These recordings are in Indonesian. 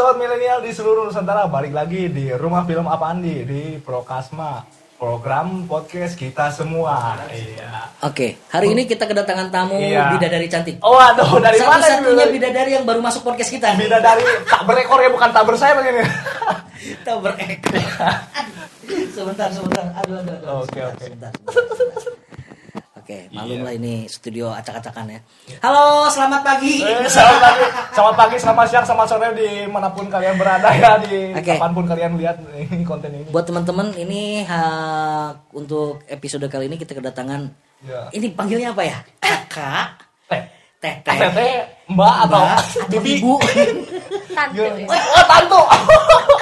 sobat milenial di seluruh Nusantara balik lagi di Rumah Film Apaan di di Prokasma program podcast kita semua. Iya. Oke, hari ini kita kedatangan tamu Iya. bidadari cantik. Oh aduh dari mana ini? Satu-satunya bidadari yang baru masuk podcast kita. Beda dari tak berekor ya bukan tak bersayap ini. Kita berekor. Aduh, sebentar, sebentar. Aduh, aduh, aduh. Oke, oke. sebentar, sebentar, sebentar. Oke, maklum lah ini studio acak-acakan ya. Halo, selamat pagi. Eh, selamat pagi, selamat pagi, selamat siang, selamat sore di mana pun kalian berada ya di Oke. kapan pun kalian lihat ini konten ini. Buat teman-teman ini ha, untuk episode kali ini kita kedatangan Ya. ini panggilnya apa ya? Kakak, Teh, teteh, teteh, mbak atau Mbak, atau bibi? ibu, Tante ya. Oh,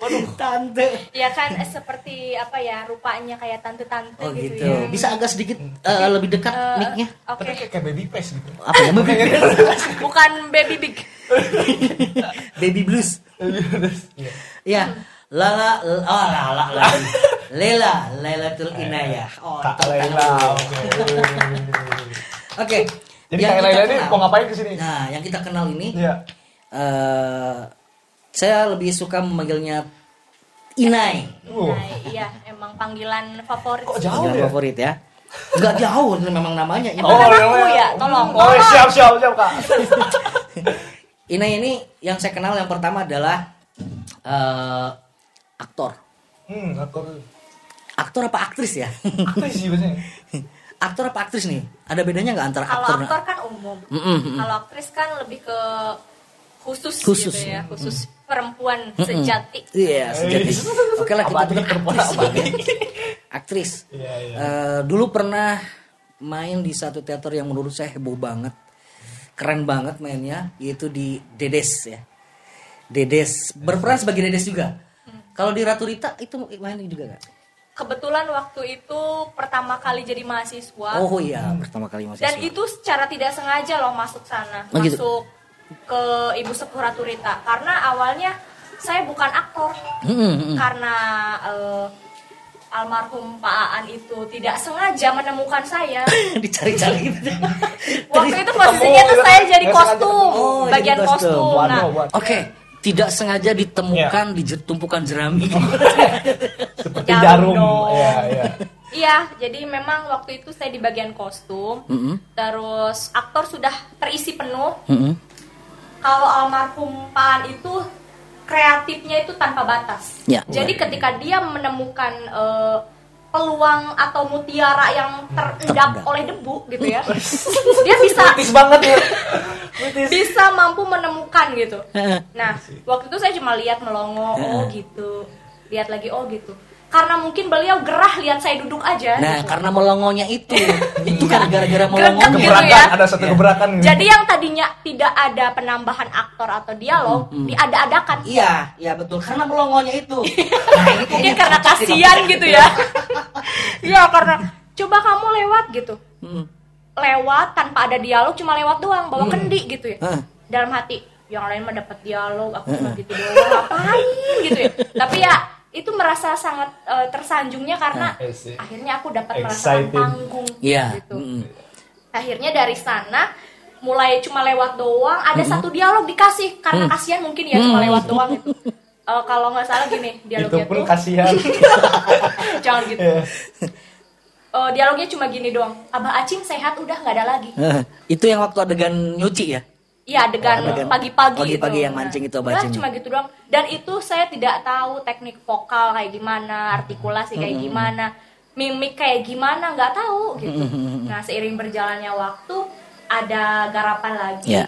tantu. tante. Ya kan eh, seperti apa ya rupanya kayak tante-tante Oh gitu, gitu. ya. Bisa agak sedikit eh, lebih dekat Eh, mic-nya. Oke. Tapi kayak, baby face gitu. Apa ya? Bukan baby big. Baby blues. Iya. Ya. Lala, oh lala, lala. Lela, Lailatul Inayah. Oh, Kak. Laila. oke. Jadi Yang Kak kita Laila ini mau ngapain ke sini? Nah, yang kita kenal ini Iya. Saya lebih suka memanggilnya Inai. Uh, Nah, iya, emang panggilan favorit. Kok jauh? Panggilan ya? favorit ya. Enggak jauh, ini memang namanya. Inai. Oh, iya, aku iya. ya, tolong. Oh, iya, siap, siap, siap, Kak. Inai ini yang saya kenal yang pertama adalah eh aktor. Hmm, aktor Aktor apa aktris ya? aktris sih biasanya. aktor apa aktris nih? Ada bedanya nggak antara Kalau aktor? aktor kan umum. Mm-mm, mm-mm. Kalau aktris kan lebih ke khusus, Khusus. gitu ya, khusus perempuan sejati. Iya, sejati. Eh, Oke lah kita bilang perempuan aktris. abadi. aktris. Iya, iya. Eh, dulu pernah main di satu teater yang menurut saya heboh banget. Keren banget mainnya, yaitu di Dedes ya. Dedes berperan sebagai Dedes juga. Kalau di Ratu Rita itu main juga gak? Kebetulan waktu itu pertama kali jadi mahasiswa. Oh iya, pertama kali masih Dan itu secara tidak sengaja loh masuk sana, Oh, gitu. Ke Ibu Sepuh Ratu Rita. Karena awalnya saya bukan aktor, karena eh, almarhum Pak Aan itu tidak sengaja menemukan saya. dicari-cari gitu. Waktu itu posisinya tuh saya jadi kostum, Oh, jadi bagian kostum. Nah. Oke, tidak sengaja ditemukan di jer- tumpukan jerami. Seperti Jarum jarum. dong. Iya, jadi memang waktu itu saya di bagian kostum. Mm-mm. Terus aktor sudah terisi penuh. Mm-mm. Kalau almarhum Pak Aan itu kreatifnya itu tanpa batas. Ya. Jadi ketika dia menemukan eh, peluang atau mutiara yang terendap oleh debu gitu ya, dia bisa banget ya. Bisa mampu menemukan gitu. Nah, waktu itu saya cuma lihat melongo, oh gitu. Lihat lagi, oh gitu. Karena mungkin beliau gerah lihat saya duduk aja. Nah, gitu. karena melongonya itu, itu kan gara-gara melongo. Gitu Gebrakan, ya. ada satu gebrakan. Jadi yang tadinya tidak ada penambahan aktor atau dialog, diada-adakan. Iya, iya betul. Karena melongonya itu. Nah, ini Mungkin karena kasihan gitu ya. Iya, karena coba kamu lewat gitu. Mm. Lewat tanpa ada dialog, cuma lewat doang, bawa kendi gitu ya. Hah. Dalam hati, yang lain mah dapat dialog, aku cuma gitu doang, ngapain gitu ya. Tapi ya itu merasa sangat eh, tersanjungnya karena see. akhirnya aku dapat merasakan Exciting. panggung Iya. gitu. mm. Akhirnya dari sana mulai cuma lewat doang ada satu dialog dikasih karena kasihan mungkin ya cuma lewat doang itu. Eh, kalau nggak salah gini Itu dialognya pun tuh kasihan. jangan gitu. Iya. Eh, dialognya cuma gini doang. Abah Acing sehat udah nggak ada lagi. Hah, itu yang waktu adegan nyuci ya? Iya adegan Oh, adegan pagi-pagi pagi-pagi itu. yang mancing itu, cuma gitu doang. Dan itu saya tidak tahu teknik vokal kayak gimana, artikulasi kayak gimana, mimik kayak gimana nggak tahu gitu. Nah seiring berjalannya waktu ada garapan lagi. Iya.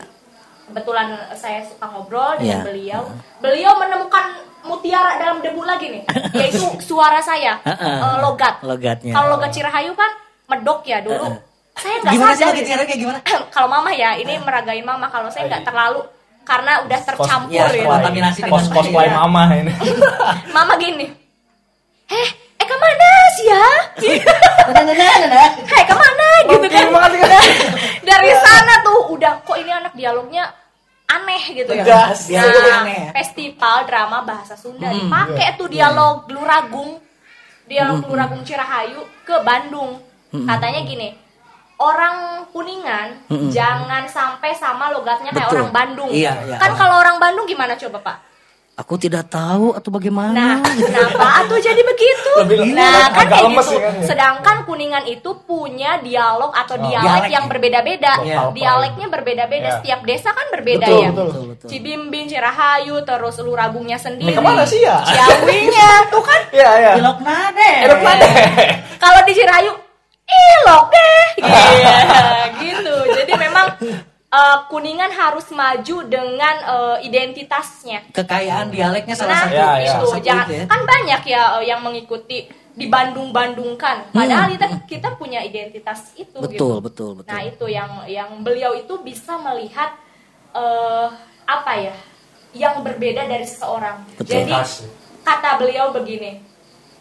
Kebetulan saya suka ngobrol Iya. dengan beliau. Beliau menemukan mutiara dalam debu lagi nih, yaitu suara saya, eh, logat. Logatnya. Kalau logat Cirahayu kan medok ya dulu. Saya nggak Gimana sih sadar. logat gitu. Kayak gimana? kalau mama ya, ini meragain mama. Kalau saya nggak terlalu karena udah tercampur Iya, ya. kontaminasi Kos cosplay Iya. mama ini. Mama gini. Eh, eh ke mana sih ya? Ke mana gitu Oke, kan? makasih kan. Dari sana tuh udah kok ini anak dialognya aneh gitu ya. Tegas. Nah, aneh ya? festival drama bahasa Sunda Hmm, dipakai tuh dialog Gluragung. Dialog Gluragung Cirahayu ke Bandung. Katanya gini, orang kuningan jangan sampai sama logatnya kayak Betul. orang Bandung. Iya, iya. Kan kalau orang Bandung gimana coba Pak? Aku tidak tahu atau bagaimana. Nah, kenapa tuh jadi begitu? Lebih- nah, kan kayak gitu. ya kan ya? Sedangkan kuningan itu punya dialog atau dialek Dialek yang ya. berbeda-beda. Iya. Dialeknya berbeda-beda. Iya. Setiap desa kan berbeda Betul, ya. betul. Betul, betul. Cibimbing, Cirahayu, terus Lurabungnya sendiri. Ini ke mana sih ya? Ciawinya, tuh kan. Iya, iya. Ilok nade. Enak banget. Kalau di Cirahayu, ilok deh. Iya, gitu. Jadi memang eh, kuningan harus maju dengan eh, identitasnya. Kekayaan dialeknya salah Nah, satu. Ya, ya. itu satu jangan itu ya. kan banyak ya eh, yang mengikuti di Bandung-Bandungkan. Padahal Hmm. kita kita punya identitas itu Betul, gitu. betul, betul. Nah, itu yang yang beliau itu bisa melihat eh apa ya? Yang berbeda dari seseorang. Betul. Jadi kata beliau begini.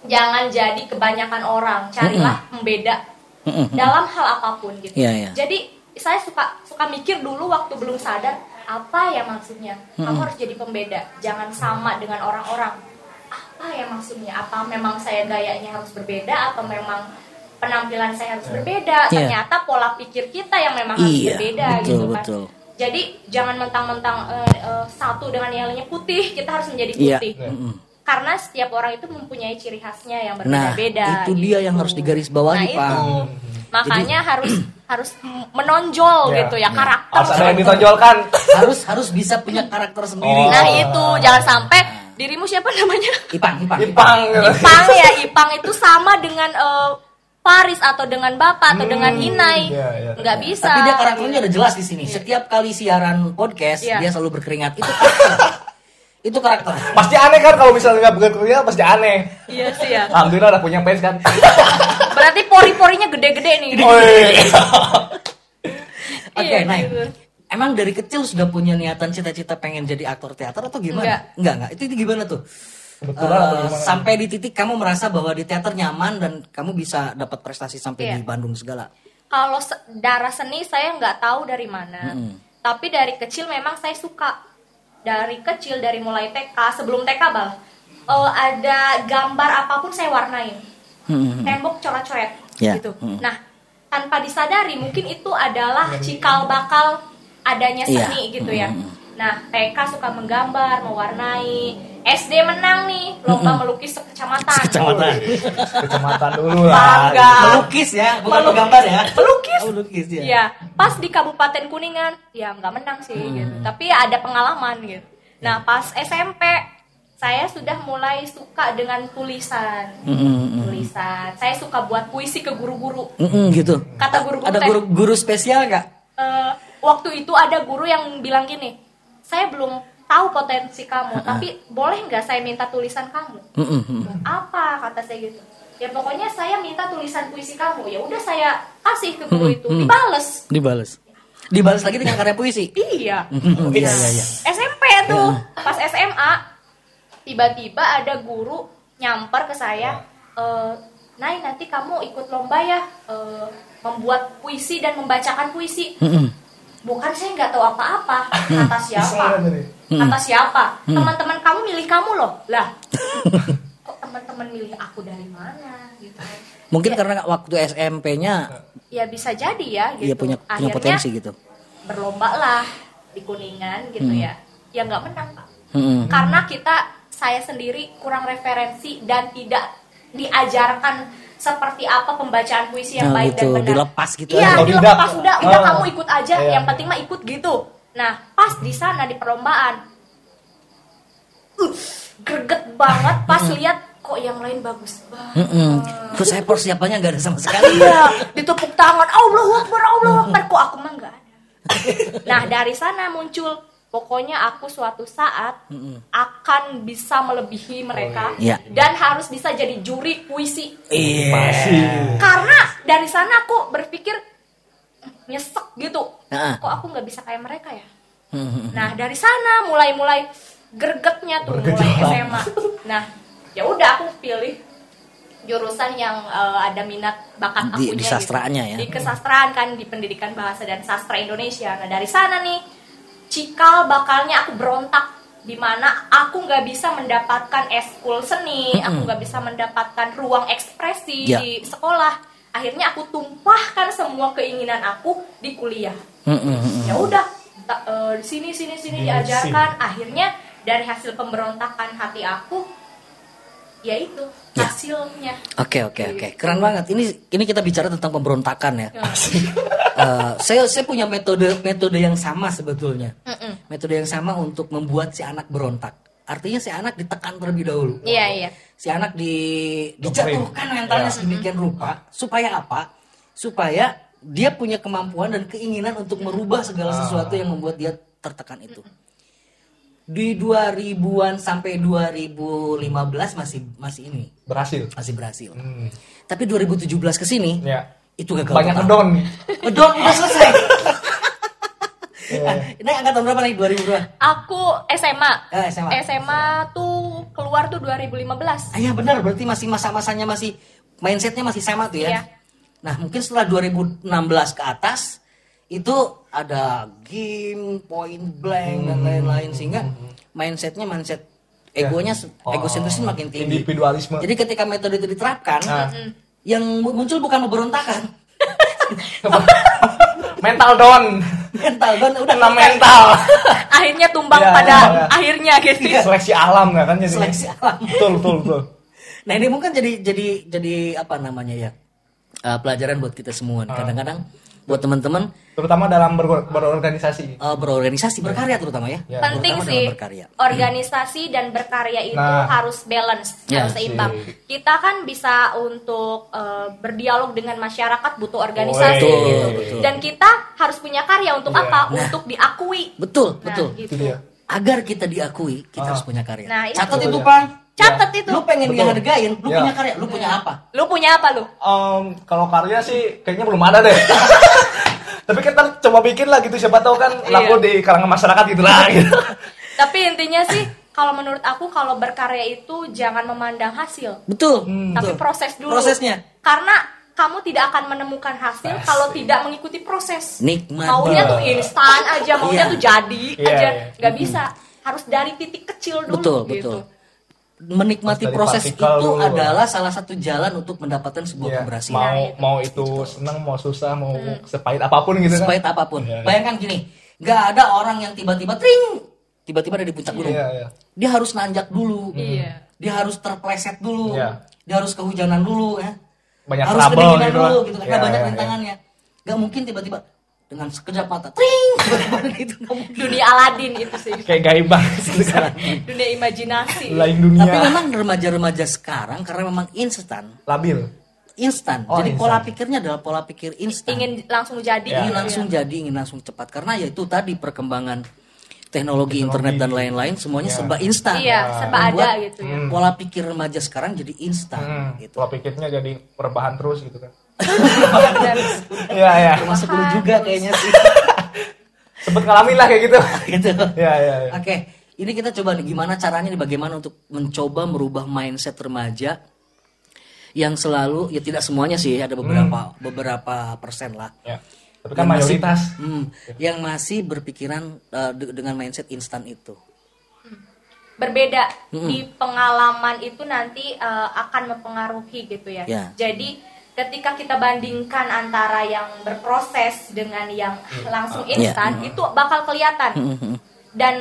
Jangan jadi kebanyakan orang, carilah pembeda Mm-mm. dalam hal apa pun gitu. Iya, iya. Jadi saya suka suka mikir dulu waktu belum sadar apa ya maksudnya. Kamu harus jadi pembeda, jangan sama dengan orang-orang. Apa ya maksudnya? Apa memang saya gayanya harus berbeda atau memang penampilan saya harus berbeda? Iya. Ternyata pola pikir kita yang memang harus Iya, berbeda betul, gitu kan. betul. Jadi jangan mentang-mentang eh, eh, satu dengan yang lainnya putih, kita harus menjadi Iya. putih. Mm-mm. Karena setiap orang itu mempunyai ciri khasnya yang Nah, berbeda-beda. itu dia yang harus digarisbawahi, Nah, Pak. itu. Makanya harus harus menonjol Iya, gitu ya iya. karakter. Harus ada yang ditonjolkan. harus harus bisa punya karakter sendiri. Oh. Nah, itu jangan sampai dirimu siapa namanya? Ipang, Ipang. Ipang. Ipang ya, Ipang itu sama dengan eh, Paris atau dengan Bapak atau dengan Inai. iya, iya. Nggak bisa. Tapi dia karakternya udah jelas di sini. Setiap kali siaran podcast, Iya. dia selalu berkeringat. Itu karakter. itu karakter. Pasti aneh kan kalau misalnya nggak bekerja pasti aneh. Iya sih ya. Alhamdulillah udah punya fans kan. Berarti pori-porinya gede-gede nih. Oh, iya. Oke, Iya, Nay. gitu. Emang dari kecil sudah punya niatan cita-cita pengen jadi aktor teater atau gimana? Enggak. enggak. enggak. Itu, itu gimana tuh? Kebetulan Eh, atau gimana? sampai di titik kamu merasa bahwa di teater nyaman dan kamu bisa dapat prestasi sampai Iya. di Bandung segala. Kalau se- darah seni saya nggak tahu dari mana. Tapi dari kecil memang saya suka. Dari kecil dari mulai TK sebelum TK bal. eh, ada gambar apa pun saya warnain. Hmm. Tembok coret-coret Ya. gitu. Mm. Nah, tanpa disadari mungkin itu adalah cikal bakal adanya Iya. seni gitu ya. Nah, TK suka menggambar, mewarnai. SD menang nih lomba melukis sekecamatan. Kecamatan. Kecamatan dulu lah. Melukis ya, bukan Melukis. menggambar ya. Melukis. Oh, melukis ya. Iya, pas di Kabupaten Kuningan, ya nggak menang sih, gitu. tapi ya ada pengalaman gitu. Nah, pas SMP, saya sudah mulai suka dengan tulisan, Mm-mm. tulisan. Saya suka buat puisi ke guru-guru. Mm-mm, gitu. Kata guru-guru Ada teh, guru guru spesial nggak? eh, waktu itu ada guru yang bilang gini, saya belum tahu potensi kamu, tapi boleh nggak saya minta tulisan kamu? Apa? Kata saya gitu. Ya pokoknya saya minta tulisan puisi kamu. Ya udah saya kasih ke guru Hmm, itu. hmm. dibales. Dibales. Dibales lagi dengan karya puisi. iya. Mm-mm, Iya, iya, iya. SMP tuh. Pas SMA tiba-tiba ada guru nyamper ke saya "Eh, Nay nanti kamu ikut lomba ya eh, membuat puisi dan membacakan puisi. Bukan saya nggak tahu apa-apa. Kata siapa. Kata siapa teman-teman kamu milih kamu loh lah kok teman-teman milih aku dari mana gitu Mungkin karena waktu SMP-nya ya bisa jadi ya gitu dia punya punya Akhirnya potensi gitu. berlomba lah di kuningan gitu ya ya nggak menang pak Mm-mm. karena kita saya sendiri kurang referensi dan tidak diajarkan seperti apa pembacaan puisi yang Nah, baik gitu, dan benar. dilepas gitu Iya, dilepas udah, udah Oh. kamu ikut aja. Iya. Yang penting mah ikut gitu. Nah, pas di sana di perlombaan, uh, greget banget pas lihat kok yang lain bagus banget. Terus saya persiapannya nggak ada sama sekali. Iya, ditepuk tangan, Allah Akbar, Allah Akbar, kok aku mah nggak ada. Nah, dari sana muncul pokoknya aku suatu saat akan bisa melebihi mereka Iya. dan harus bisa jadi juri puisi. Iya. Masih. Karena dari sana aku berpikir nyesek gitu. Kok aku nggak bisa kayak mereka ya? Mm-mm. Nah dari sana mulai-mulai gregetnya tuh mulai SMA. Nah ya udah aku pilih jurusan yang eh, ada minat bakat Di- akunya di sastranya ya. Di kesastraan kan di pendidikan bahasa dan sastra Indonesia. Nah dari sana nih cikal bakalnya aku berontak di mana aku nggak bisa mendapatkan eskul seni, aku nggak bisa mendapatkan ruang ekspresi Ya. di sekolah. Akhirnya aku tumpahkan semua keinginan aku di kuliah Mm, mm, mm. ya udah di sini sini sini Di diajarkan akhirnya dari hasil pemberontakan hati aku ya itu Ya. hasilnya Oke oke oke, keren banget. Ini ini kita bicara tentang pemberontakan ya. Ya. Eh, saya saya punya metode metode yang sama sebetulnya. Mm-mm. Metode yang sama untuk membuat si anak berontak. Artinya si anak ditekan terlebih dahulu. iya iya Si anak di dijatuhkan mentalnya Ya. sedemikian rupa supaya apa? Supaya dia punya kemampuan dan keinginan untuk merubah segala sesuatu yang membuat dia tertekan itu. Di 2000-an sampai 2015 masih masih ini, Berhasil. masih berhasil. Hmm. Tapi 2017 ke sini Ya. itu gagal Banyak ngedon. Ngedon udah selesai. Iya. ini angkatan berapa nih 2000 berapa? aku SMA Eh, SMA. SMA tuh keluar tuh 2015 Ah, iya benar berarti masih masa-masanya masih mindsetnya masih sama tuh ya. Iya. Nah mungkin setelah 2016 ke atas itu ada game, point blank dan lain-lain sehingga mindsetnya mindset egonya Oh, egosentrisnya makin tinggi. Individualisme. Jadi ketika metode itu diterapkan, Nah. yang muncul bukan pemberontakan, mental down. mental dan udah Kena mental. akhirnya tumbang Iya, pada iya. akhirnya gitu ya. Seleksi alam nggak kan jadi. Seleksi alam. Betul betul betul. Nah ini mungkin jadi jadi jadi apa namanya ya uh, pelajaran buat kita semua. nih. Kadang-kadang buat teman-teman Terutama dalam ber- berorganisasi. uh, berorganisasi berkarya terutama ya. Ya. penting Terutama sih berkarya. organisasi dan berkarya itu Nah. harus balance Ya, harus seimbang sih. kita kan bisa untuk eh, berdialog dengan masyarakat butuh organisasi gitu betul. dan kita harus punya karya untuk Iya. apa Nah. untuk diakui Betul Nah, betul. gitu. Itu dia. Agar kita diakui kita Ah. harus punya karya. Nah, itu. Catat itu ya. pang. Catat itu Lu pengen Betul. dihargain, lu Ya. punya karya, lu punya apa? lu punya apa lu Em, kalau karya sih kayaknya belum ada deh. Tapi kita coba bikin lah gitu siapa tahu kan Iya. laku di kalangan masyarakat gitu lah gitu. tapi intinya sih kalau menurut aku kalau berkarya itu jangan memandang hasil Betul. Hmm. tapi betul. proses dulu Prosesnya. karena kamu tidak akan menemukan hasil Pasti. kalau tidak mengikuti proses Nikmat. maunya tuh instan aja maunya Iya. tuh jadi Iya, aja iya. nggak bisa harus dari titik kecil dulu Betul, gitu betul. Menikmati proses itu dulu. adalah salah satu jalan untuk mendapatkan sebuah Iya, keberhasilan. Mau Nah, itu. mau itu senang mau susah mau sepahit apa pun gitu kan. Sepahit apa pun. Iya, iya. Bayangkan gini, nggak ada orang yang tiba-tiba tring, tiba-tiba ada di puncak gunung. Iya, iya. Dia harus nanjak dulu. Iya. Dia harus terpleset dulu. Iya. Dia harus kehujanan dulu ya. Banyak harus kedinginan gitu dulu gitu karena Iya, banyak iya, rintangannya. Gak mungkin tiba-tiba dengan sekejap mata tring gitu dunia Aladin itu sih Kayak gaib banget gitu kan. dunia imajinasi Lain dunia. Tapi memang remaja-remaja sekarang karena memang instan, labil. instan. Oh, Jadi instan. pola pikirnya adalah pola pikir instan. ingin langsung jadi Ya. ingin gitu langsung ya. jadi, ingin langsung cepat karena ya itu tadi perkembangan teknologi, internet dan lain-lain semuanya Ya. serba instan. iya serba Membuat ada gitu ya Hmm. Pola pikir remaja sekarang jadi instan Hmm, gitu. pola pikirnya jadi perubahan terus gitu kan. Iya, iya. Termasuk lu juga kayaknya sih. Sempet ngalamin lah kayak gitu. gitu. Iya, iya, iya. Oke, ini kita coba nih gimana caranya nih bagaimana untuk mencoba merubah mindset remaja yang selalu ya tidak semuanya sih ada beberapa beberapa persen lah. Ya. Tapi kan Yang masih- mayoritas. hmm, yang masih berpikiran uh, de- dengan mindset instan itu. berbeda di pengalaman itu nanti eh, akan mempengaruhi gitu ya. Ya. Jadi ketika kita bandingkan antara yang berproses dengan yang langsung instan itu bakal kelihatan. Mhm. Dan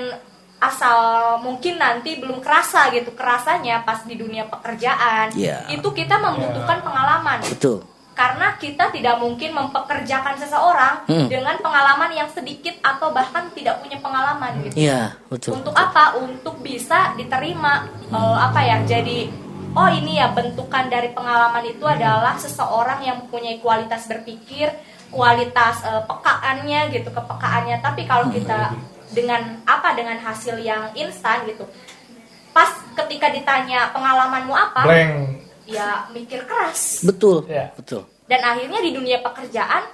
asal mungkin nanti belum kerasa gitu kerasanya pas di dunia pekerjaan Ya. itu kita membutuhkan pengalaman Betul. karena kita tidak mungkin mempekerjakan seseorang Hmm. dengan pengalaman yang sedikit atau bahkan tidak punya pengalaman gitu Iya, betul. untuk apa untuk bisa diterima eh, apa ya jadi oh ini ya bentukan dari pengalaman itu adalah seseorang yang mempunyai kualitas berpikir kualitas eh, pekaannya gitu kepekaannya tapi kalau kita dengan apa dengan hasil yang instan gitu pas ketika ditanya pengalamanmu apa Blank. ya mikir keras Betul. Iya. Betul. dan akhirnya di dunia pekerjaan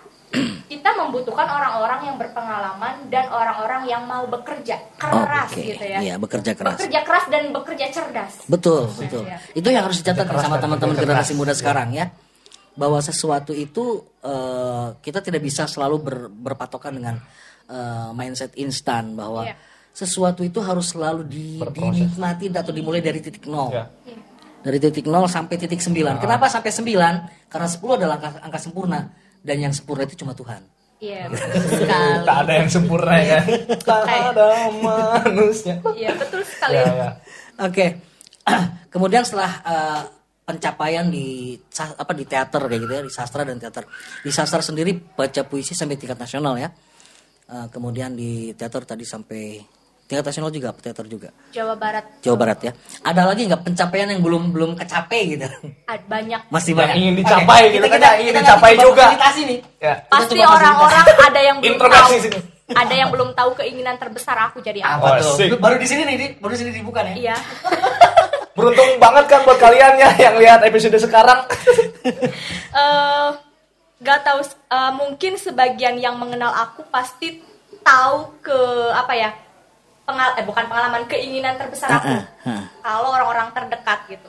kita membutuhkan orang-orang yang berpengalaman dan orang-orang yang mau bekerja keras Oke. gitu ya Iya, bekerja keras. bekerja keras dan bekerja cerdas Betul, betul. Iya. Itu yang harus dicatat sama teman-teman generasi muda sekarang ya. Bahwa sesuatu itu eh, kita tidak bisa selalu ber- berpatokan dengan eh, mindset instan bahwa Iya. sesuatu itu harus selalu di, dinikmati atau dimulai dari titik nol. Ya. Iya. Dari titik 0 sampai titik 9. Kenapa sampai 9? Karena 10 adalah angka, angka sempurna dan yang sempurna itu cuma Tuhan. Iya, betul sekali. Tak ada yang sempurna ya. Tak ada manusia. Iya, betul sekali. Ya, ya. Oke. Kemudian setelah eh, pencapaian di apa di teater kayak gitu ya, di sastra dan teater. Di sastra sendiri baca puisi sampai tingkat nasional ya. Eh, kemudian di teater tadi sampai tingkat nasional juga, teater juga. Jawa Barat Jawa Barat ya. Ada lagi nggak pencapaian yang belum belum kecapai gitu? ad- banyak. Masih Yang banyak. ingin dicapai Oke, gitu kan, yang ingin dicapai juga. nih. Ya. Kita Pasti orang-orang ada yang belum tahu. Sini. Ada yang belum tahu keinginan terbesar aku jadi apa. Apa Oh, tuh? Baru di sini nih, Di. baru di sini dibuka nih. Iya. Beruntung banget kan buat kalian ya yang lihat episode sekarang. eh gak tahu eh, mungkin sebagian yang mengenal aku pasti tahu ke apa ya pengal eh bukan pengalaman keinginan terbesar aku Ah, ah, ah. kalau orang-orang terdekat gitu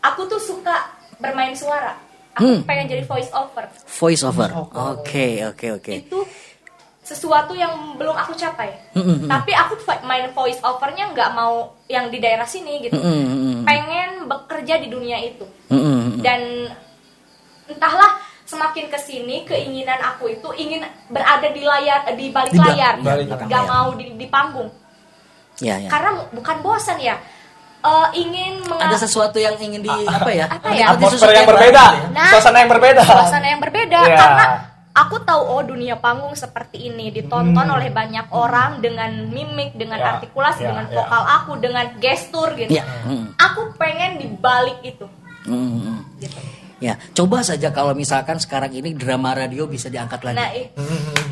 aku tuh suka bermain suara aku Hmm. pengen jadi voice over Voice over. Oke, oke, oke. itu sesuatu yang belum aku capai Hmm, hmm, hmm. tapi aku main voice overnya nggak mau yang di daerah sini gitu Hmm, hmm, hmm. pengen bekerja di dunia itu Hmm, hmm, hmm. dan entahlah semakin ke sini keinginan aku itu ingin berada di layar di balik Di ba- layar Balik nggak layar. mau di, di panggung Ya, ya. karena bukan bosan ya Eh, ingin Ada sesuatu yang ingin di apa ya? Apa ya? Ada sesuatu Atmosfer yang berbeda, ya. Nah. suasana yang berbeda. suasana yang berbeda Iya. karena aku tahu oh dunia panggung seperti ini ditonton Hmm. oleh banyak orang dengan mimik dengan Ya, artikulasi ya, dengan ya. vokal aku dengan gestur gitu Ya. Hmm. aku pengen di balik itu Hmm, hmm, hmm. gitu Ya, coba saja kalau misalkan sekarang ini drama radio bisa diangkat lagi. nah i-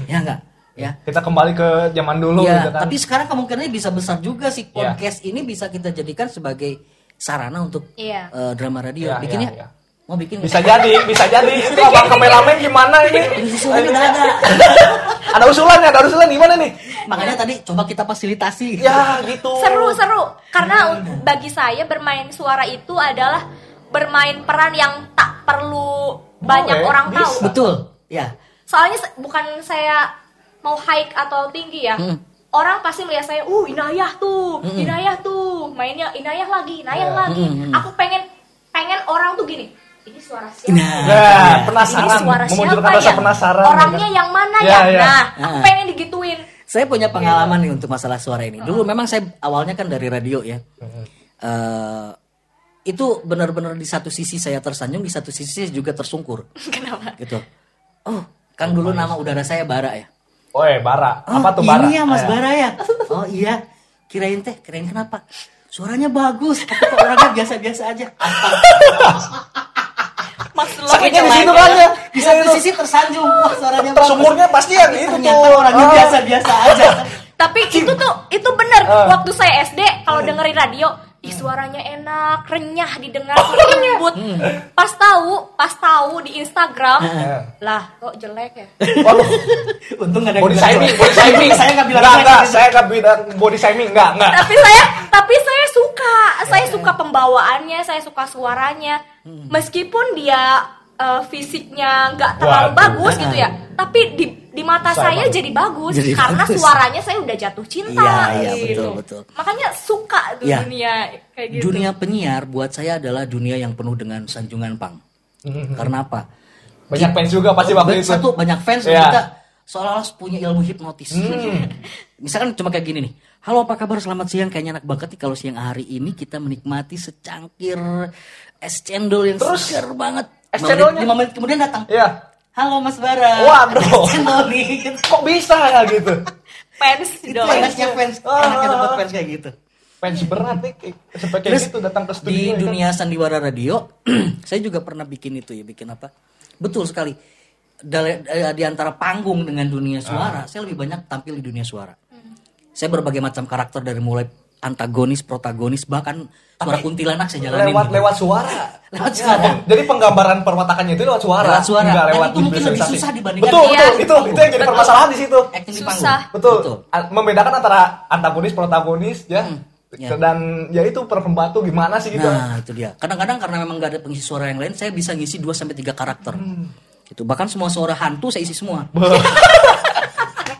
Ya enggak? Ya. Kita kembali ke zaman dulu ya, gitu kan. tapi sekarang kemungkinannya bisa besar juga sih Ya. podcast ini bisa kita jadikan sebagai sarana untuk Iya. eh, drama radio. Ya, bikin ya, ya? ya. Mau bikin bisa jadi, bisa jadi. Itu abang kameramen gimana ini? Udah ada. Ada usulannya, ada usulan gimana nih? Makanya tadi coba kita fasilitasi. Ya gitu. seru seru karena bagi saya bermain suara itu adalah bermain peran yang tak perlu banyak Boleh, orang bisa. tahu Betul. Ya. soalnya bukan saya mau high atau tinggi ya Hmm. orang pasti melihat saya uh inayah tuh Hmm. inayah tuh mainnya inayah lagi inayah Ya. lagi Hmm, hmm. aku pengen pengen orang tuh gini ini suara siapa Nah, Nah, ya. ini penasaran, suara memunculkan siapa rasa ya penasaran. orangnya yang mana Ya, ya, ya. nah aku Ah. pengen digituin Saya punya pengalaman nih untuk masalah suara ini. Dulu memang saya awalnya kan dari radio ya. Eh, itu benar-benar di satu sisi saya tersanjung, di satu sisi saya juga tersungkur. kenapa Gitu. Oh, kan dulu nama udara saya Bara ya. Oi, Bara. Oh, Apa tuh Bara? Ini ya Mas Eh, Bara ya. Oh iya. Kirain teh, kirain kenapa? Suaranya bagus, tapi kok orangnya biasa-biasa aja. maksud lo Sakitnya di situ ya? kan ya. Di satu sisi tersanjung, wah suaranya bagus. Tersungkurnya pasti yang itu Ternyata tuh. orangnya Ah. biasa-biasa aja. Tapi itu tuh itu bener Ah. waktu saya SD kalau dengerin radio, ih suaranya enak, renyah didengar, lembut. Pas tahu, pas tahu di Instagram, lah kok jelek ya. Waduh, Untung gak ada body shaming, body shaming. saya gak bilang enggak, enggak, saya enggak bilang body shaming, enggak, enggak. tapi saya tapi saya suka, saya suka pembawaannya, saya suka suaranya. Meskipun dia eh, fisiknya nggak terlalu Waduh. bagus gitu ya, tapi di di mata Saya saya, bagus. jadi bagus Jadi karena bagus. suaranya saya udah jatuh cinta Iya, iya, gitu. betul, betul. Makanya suka tuh Iya. dunia kayak gitu. Dunia penyiar buat saya adalah dunia yang penuh dengan sanjungan pang. Karena apa? Banyak fans juga pasti waktu itu. Satu banyak fans Iya. kita seolah-olah punya ilmu hipnotis. Hmm. Misalkan cuma kayak gini nih. Halo apa kabar selamat siang kayaknya enak banget nih kalau siang hari ini kita menikmati secangkir es cendol yang Terus, segar banget. es menit- cendolnya? lima menit kemudian datang. Iya. Halo Mas Bara. Waduh. Gitu. Kok bisa ya gitu? fans Itu dong. enaknya fans. Ah. Enaknya dapat fans kayak gitu. Fans berat nih, kayak- seperti Terus gitu datang ke studio. di ya kan? dunia sandiwara radio, saya juga pernah bikin itu ya, bikin apa? Betul sekali. Dale- eh, Di antara panggung dengan dunia suara, Ah. saya lebih banyak tampil di dunia suara. Saya berbagai macam karakter dari mulai antagonis, protagonis, bahkan suara kuntilanak saya jalanin. lewat gitu. lewat suara. Lewat Ya, suara. Jadi penggambaran perwatakannya itu lewat suara. Lewat suara. Enggak lewat itu mungkin lebih susah dibandingkan Betul, Iya. betul. Itu itu yang jadi Betul. permasalahan di situ. Acting di Susah. panggung. Betul. A- Membedakan antara antagonis, protagonis, ya. ya. Dan ya itu per pembantu gimana sih gitu. Nah, itu dia. Kadang-kadang karena memang gak ada pengisi suara yang lain, saya bisa ngisi 2 sampai 3 karakter. Hmm. Gitu. Bahkan semua suara hantu saya isi semua.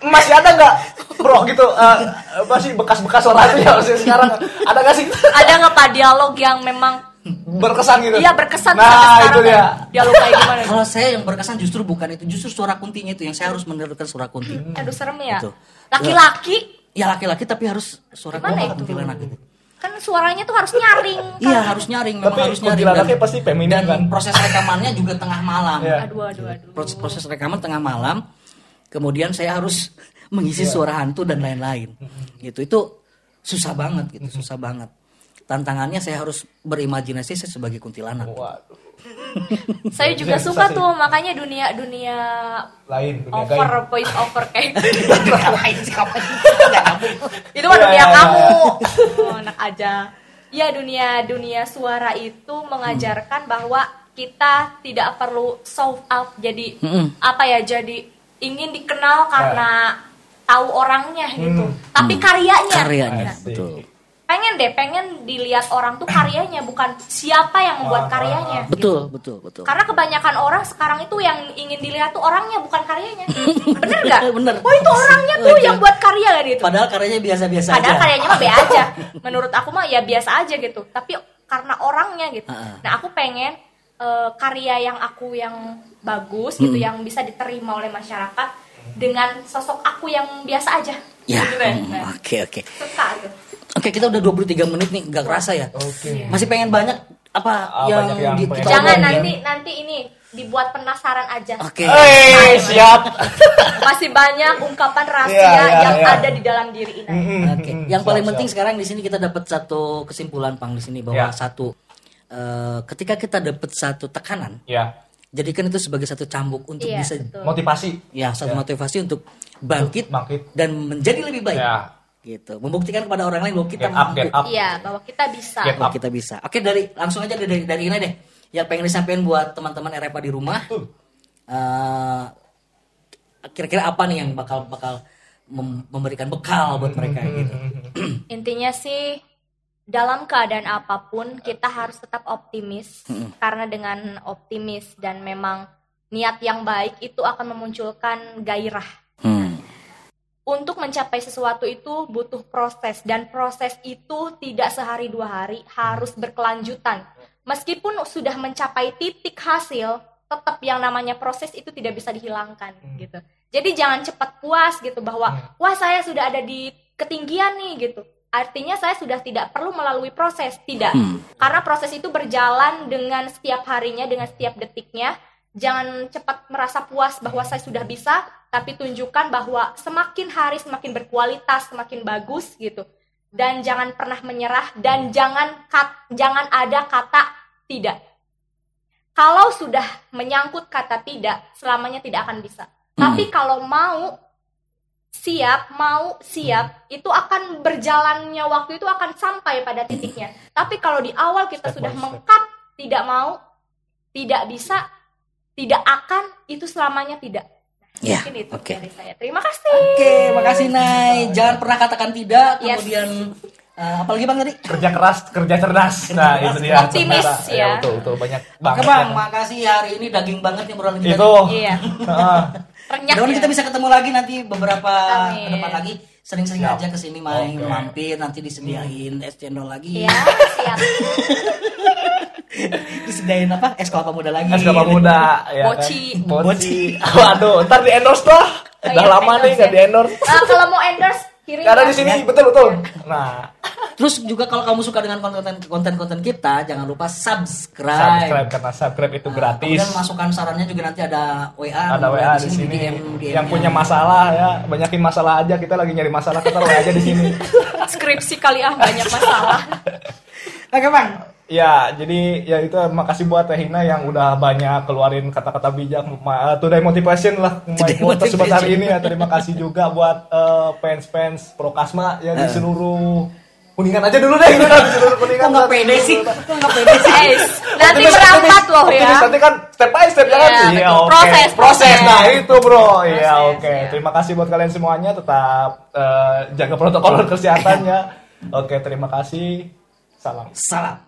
Masih ada nggak, bro gitu? eh, masih bekas-bekas suara itu ya sekarang ada nggak sih? Ada nggak pak dialog yang memang berkesan gitu. Iya berkesan Nah, itu dia. ya. Dialog kayak gimana? Kalau saya yang berkesan justru bukan itu, justru suara kuntinya itu yang saya harus menirukan suara kunti. Aduh serem ya. Gitu. Laki-laki Ya laki-laki tapi harus suara Gimana kunti itu? kuntilanak gitu. kan suaranya tuh harus nyaring. Iya harus nyaring, memang Tapi harus nyaring. kuntilanaknya pasti feminim dan kan? proses rekamannya juga tengah malam. Iya. Aduh aduh aduh. Proses, proses rekaman tengah malam. Kemudian saya harus mengisi Iya. suara hantu dan lain-lain. Gitu itu susah banget gitu, susah banget. Tantangannya saya harus berimajinasi saya sebagai kuntilanak. Waduh. Saya juga suka tuh makanya dunia dunia Lain dunia over gaib. voice over kayak itu mah Iya, dunia iya, kamu oh, enak aja ya dunia dunia suara itu mengajarkan bahwa kita tidak perlu soft out jadi Mm-mm. apa ya jadi ingin dikenal karena tahu orangnya gitu Hmm. tapi karyanya Karyanya, Asik. betul. pengen deh pengen dilihat orang tuh karyanya bukan siapa yang membuat Ah, karyanya gitu. Betul, betul, betul. karena kebanyakan orang sekarang itu yang ingin dilihat tuh orangnya bukan karyanya bener nggak Bener. oh itu orangnya tuh yang buat karya kan gitu Padahal karyanya biasa-biasa Padahal aja. karyanya mah be aja. Menurut aku mah ya biasa aja gitu. Tapi karena orangnya gitu. Ah, ah. Nah aku pengen eh, karya yang aku yang bagus gitu, yang bisa diterima oleh masyarakat dengan sosok aku yang biasa aja. Ya, Gitu, hmm, Nah, oke oke. suka gitu. Oke, kita udah 23 menit nih, nggak kerasa ya. Oke. Masih pengen banyak apa Ah, yang, banyak yang di- pengen kita Jangan ya? nanti nanti ini dibuat penasaran aja. Oke. Eh, siap. Masih banyak ungkapan rahasia Iya, iya, yang iya. ada di dalam diri ini. Mm-mm, Oke. mm-mm, Yang siap, paling siap. penting sekarang di sini kita dapat satu kesimpulan Pang di sini bahwa Ya. satu eh, ketika kita dapat satu tekanan, Ya, jadikan itu sebagai satu cambuk untuk Iya, bisa betul. motivasi. ya satu motivasi untuk bangkit, Bangkit. dan menjadi lebih baik. Ya. Gitu. Membuktikan kepada orang lain bahwa kita mampu. Iya, bahwa kita bisa. Get Bahwa kita bisa. Oke, dari langsung aja dari dari ini deh. Yang pengen disampaikan buat teman-teman RFA di rumah. Eh, kira-kira apa nih yang bakal bakal mem- memberikan bekal buat mereka gitu. Intinya sih dalam keadaan apa pun kita harus tetap optimis karena dengan optimis dan memang niat yang baik itu akan memunculkan gairah. Hmm. Untuk mencapai sesuatu itu butuh proses dan proses itu tidak sehari dua hari harus berkelanjutan. Meskipun sudah mencapai titik hasil, tetap yang namanya proses itu tidak bisa dihilangkan gitu. Jadi jangan cepat puas gitu bahwa wah saya sudah ada di ketinggian nih gitu. Artinya saya sudah tidak perlu melalui proses, tidak. Karena proses itu berjalan dengan setiap harinya, dengan setiap detiknya. Jangan cepat merasa puas bahwa saya sudah bisa, tapi tunjukkan bahwa semakin hari semakin berkualitas, semakin bagus gitu. Dan jangan pernah menyerah dan jangan kat- jangan ada kata tidak. Kalau sudah menyangkut kata tidak, selamanya tidak akan bisa. Tapi kalau mau siap, mau siap, itu akan berjalannya waktu itu akan sampai pada titiknya. Tapi kalau di awal kita Step sudah mengkat, tidak mau, tidak bisa, tidak akan, itu selamanya tidak. Ya, Mungkin itu oke. dari saya. Terima kasih. Oke, makasih Nay. Jangan pernah katakan tidak. Yes. Kemudian eh, apalagi bang tadi? Kerja keras, kerja cerdas. Nah, itu dia. Optimis, sebenarnya. ya. betul, betul banyak Oke banget. bang, yang- makasih hari ini daging banget obrolan kita. Itu. Iya. Renyah Mudah-mudahan ya. kita bisa ketemu lagi nanti beberapa Amin. ke depan lagi. Sering-sering aja ke sini main Oke. mampir nanti disediain es cendol lagi. Iya, siap. disediain apa? Es kelapa muda lagi. Es kelapa muda ya Boci. kan? Boci. Waduh, ntar di endorse dah. Oh Udah iya, lama nih endorse nggak ya. di endorse. Nah, kalau mau endorse kirim Karena ya. di sini betul betul. Nah, Terus juga kalau kamu suka dengan konten konten-konten kita, jangan lupa subscribe. subscribe karena subscribe itu Nah, gratis. Kemudian masukan sarannya juga nanti ada WA. Ada WA di sini. DM, DM Yang punya masalah ya, banyakin masalah aja. Kita lagi nyari masalah, kita WA aja di sini. skripsi kali ah banyak masalah. Oke bang. Ya, jadi ya itu makasih buat Teh Hina yang udah banyak keluarin kata-kata bijak Ma- uh, today motivation lah my quote hari ini ya. Terima kasih juga buat uh, fans-fans Prokasma ya di seluruh Kuningan aja dulu deh, Kuningan. Kok nggak pede sih? Kok nggak pede sih? Nanti optimis, loh ya. Nanti kan step by step ya kan? Iya, Iya. Proses, proses. Nah, itu bro. Iya, oke. iya. Terima kasih buat kalian semuanya. Tetap eh, jaga protokol kesehatannya. Oke, terima kasih. Salam. Salam.